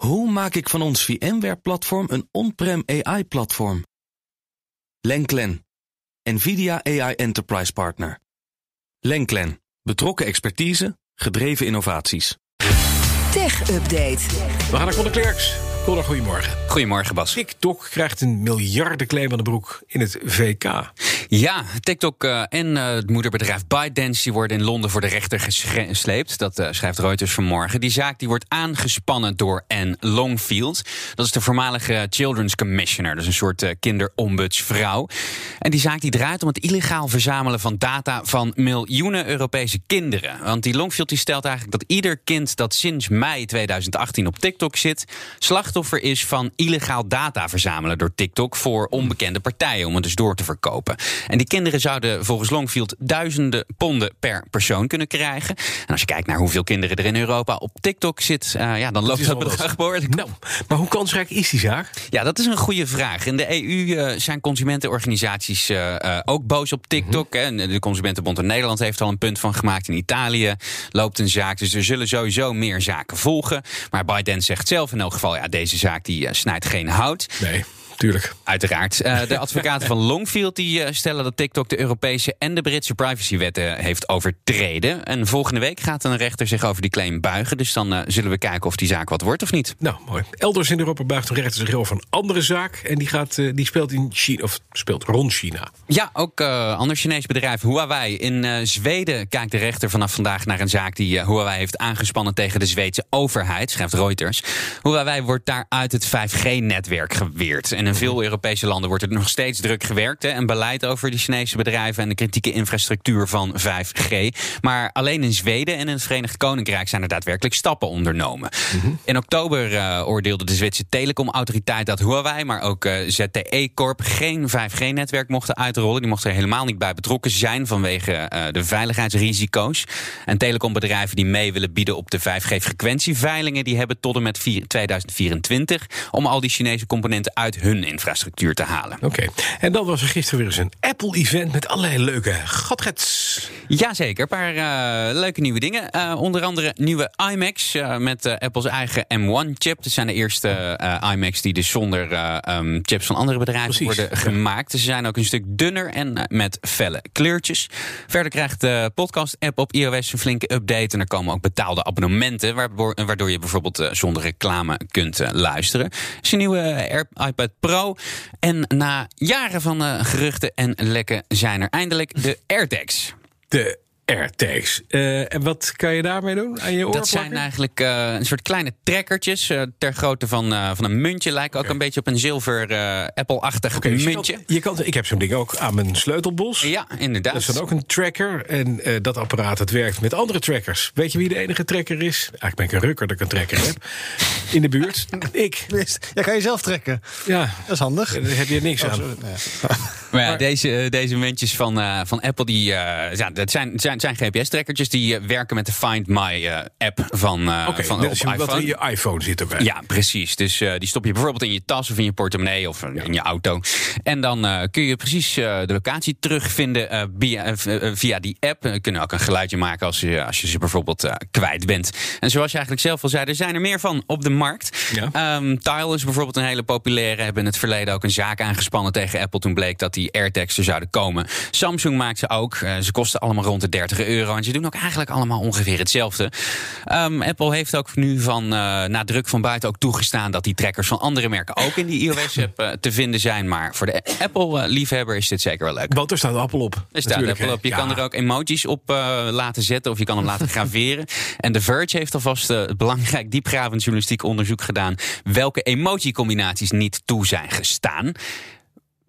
Hoe maak ik van ons VMware-platform een on-prem AI-platform? Lenklen, NVIDIA AI Enterprise Partner. Lenklen, betrokken expertise, gedreven innovaties. Tech Update. We gaan naar Conor Klerks. Conor, goedemorgen. Goedemorgen, Bas. TikTok krijgt een miljardenclaim aan de broek in het VK. Ja, TikTok uh, en uh, het moederbedrijf ByteDance die worden in Londen voor de rechter gesleept. Dat uh, schrijft Reuters vanmorgen. Die zaak die wordt aangespannen door Anne Longfield. Dat is de voormalige Children's Commissioner. Dat is een soort kinderombudsvrouw. En die zaak die draait om het illegaal verzamelen van data van miljoenen Europese kinderen. Want die Longfield die stelt eigenlijk dat ieder kind dat sinds mei 2018 op TikTok zit, slachtoffer is van illegaal data verzamelen door TikTok voor onbekende partijen om het dus door te verkopen. En die kinderen zouden volgens Longfield duizenden ponden per persoon kunnen krijgen. En als je kijkt naar hoeveel kinderen er in Europa op TikTok zit, uh, ja, dan loopt dat, dat bedrag behoorlijk. Nou, maar hoe kansrijk is die zaak? Ja, dat is een goede vraag. In de EU uh, zijn consumentenorganisaties uh, ook boos op TikTok. Mm -hmm. De Consumentenbond in Nederland heeft al een punt van gemaakt. In Italië loopt een zaak. Dus er zullen sowieso meer zaken volgen. Maar Biden zegt zelf in elk geval: ja, deze zaak die snijdt geen hout. Nee. Tuurlijk. Uiteraard. Uh, de advocaten van Longfield die, uh, stellen dat TikTok de Europese en de Britse privacywetten heeft overtreden. En volgende week gaat een rechter zich over die claim buigen. Dus dan uh, zullen we kijken of die zaak wat wordt of niet. Nou, mooi. Elders in Europa buigt een rechter zich over een andere zaak. En die, gaat, die speelt in China, of speelt rond China. Ja, ook ander Chinees bedrijf, Huawei. In Zweden kijkt de rechter vanaf vandaag naar een zaak die Huawei heeft aangespannen tegen de Zweedse overheid, schrijft Reuters. Huawei wordt daar uit het 5G-netwerk geweerd. En in veel Europese landen wordt er nog steeds druk gewerkt. Hè, en beleid over de Chinese bedrijven en de kritieke infrastructuur van 5G. Maar alleen in Zweden en in het Verenigd Koninkrijk zijn er daadwerkelijk stappen ondernomen. Mm -hmm. In oktober uh, oordeelde de Zwitserse telecomautoriteit dat Huawei, maar ook uh, ZTE Corp geen 5G-netwerk mochten uitrollen. Die mochten er helemaal niet bij betrokken zijn vanwege uh, de veiligheidsrisico's. En telecombedrijven die mee willen bieden op de 5G-frequentieveilingen, die hebben tot en met 2024 om al die Chinese componenten uit hun infrastructuur te halen. Oké, okay. en dan was er gisteren weer eens een Apple-event met allerlei leuke gadgets. Jazeker, een paar uh, leuke nieuwe dingen. Uh, onder andere nieuwe iMacs uh, met Apple's eigen M1-chip. Dat zijn de eerste iMacs die dus zonder um, chips van andere bedrijven Precies. worden gemaakt. Ze zijn ook een stuk dunner en met felle kleurtjes. Verder krijgt de podcast-app op iOS een flinke update. En er komen ook betaalde abonnementen, waardoor je bijvoorbeeld zonder reclame kunt luisteren. Dus een nieuwe iPad Pro. En na jaren van uh, geruchten en lekken zijn er eindelijk de AirTags. De AirTags. Uh, en wat kan je daarmee doen aan je oor? Dat zijn eigenlijk uh, een soort kleine trekkertjes uh, ter grootte van, van een muntje. Lijken okay. ook een beetje op een zilver Apple-achtig okay, dus muntje. Je kan, je kan, ik heb zo'n ding ook aan mijn sleutelbos. Ja, inderdaad. Dat is dan ook een tracker. En dat apparaat dat werkt met andere trackers. Weet je wie de enige tracker is? Eigenlijk ben ik een rukker dat ik een tracker heb. In de buurt. ik. Ja, kan je zelf trekken. Ja. Dat is handig. Daar heb je niks Oh, aan. Maar ja, deze, deze muntjes van, uh, van Apple, die, uh, ja, dat zijn, zijn, zijn GPS-trekkertjes die uh, werken met de Find My-app van, van op als je, wat in je iPhone zit ook. hè? Ja, precies. Dus die stop je bijvoorbeeld in je tas of in je portemonnee of in je auto. En dan kun je precies de locatie terugvinden via, via die app. We kunnen ook een geluidje maken als je, als je ze bijvoorbeeld kwijt bent. En zoals je eigenlijk zelf al zei, er zijn er meer van op de markt. Ja. Um, Tile is bijvoorbeeld een hele populaire. Hebben in het verleden ook een zaak aangespannen tegen Apple. Toen bleek dat die AirTags er zouden komen. Samsung maakt ze ook. Uh, ze kosten allemaal rond de 30 euro. En ze doen ook eigenlijk allemaal ongeveer hetzelfde. Um, Apple heeft ook nu van, uh, na druk van buiten ook toegestaan... dat die trackers van andere merken ook in die iOS-app uh, te vinden zijn. Maar voor de Apple-liefhebber is dit zeker wel leuk. Want er staat Apple op. Er staat Apple op. Je ja. kan er ook emojis op uh, laten zetten of je kan hem laten graveren. En The Verge heeft alvast belangrijk diepgravend journalistiek onderzoek gedaan welke emoji-combinaties niet toe zijn gestaan.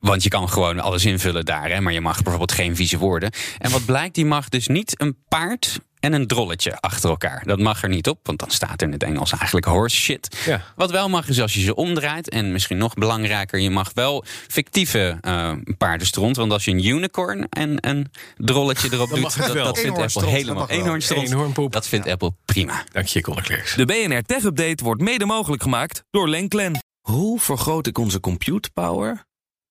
Want je kan gewoon alles invullen daar, hè, maar je mag bijvoorbeeld geen vieze woorden. En wat blijkt, die mag dus niet een paard en een drolletje achter elkaar. Dat mag er niet op, want dan staat er in het Engels eigenlijk horse shit. Ja. Wat wel mag is als je ze omdraait. En misschien nog belangrijker, je mag wel fictieve uh, paardenstront. Want als je een unicorn en een drolletje erop doet, dat, vindt Apple helemaal. Eenhoornstront, Eenhoornpoep. dat vindt Apple prima. Dank je, Klerks. De BNR Tech Update wordt mede mogelijk gemaakt door Lenklen. Hoe vergroot ik onze compute power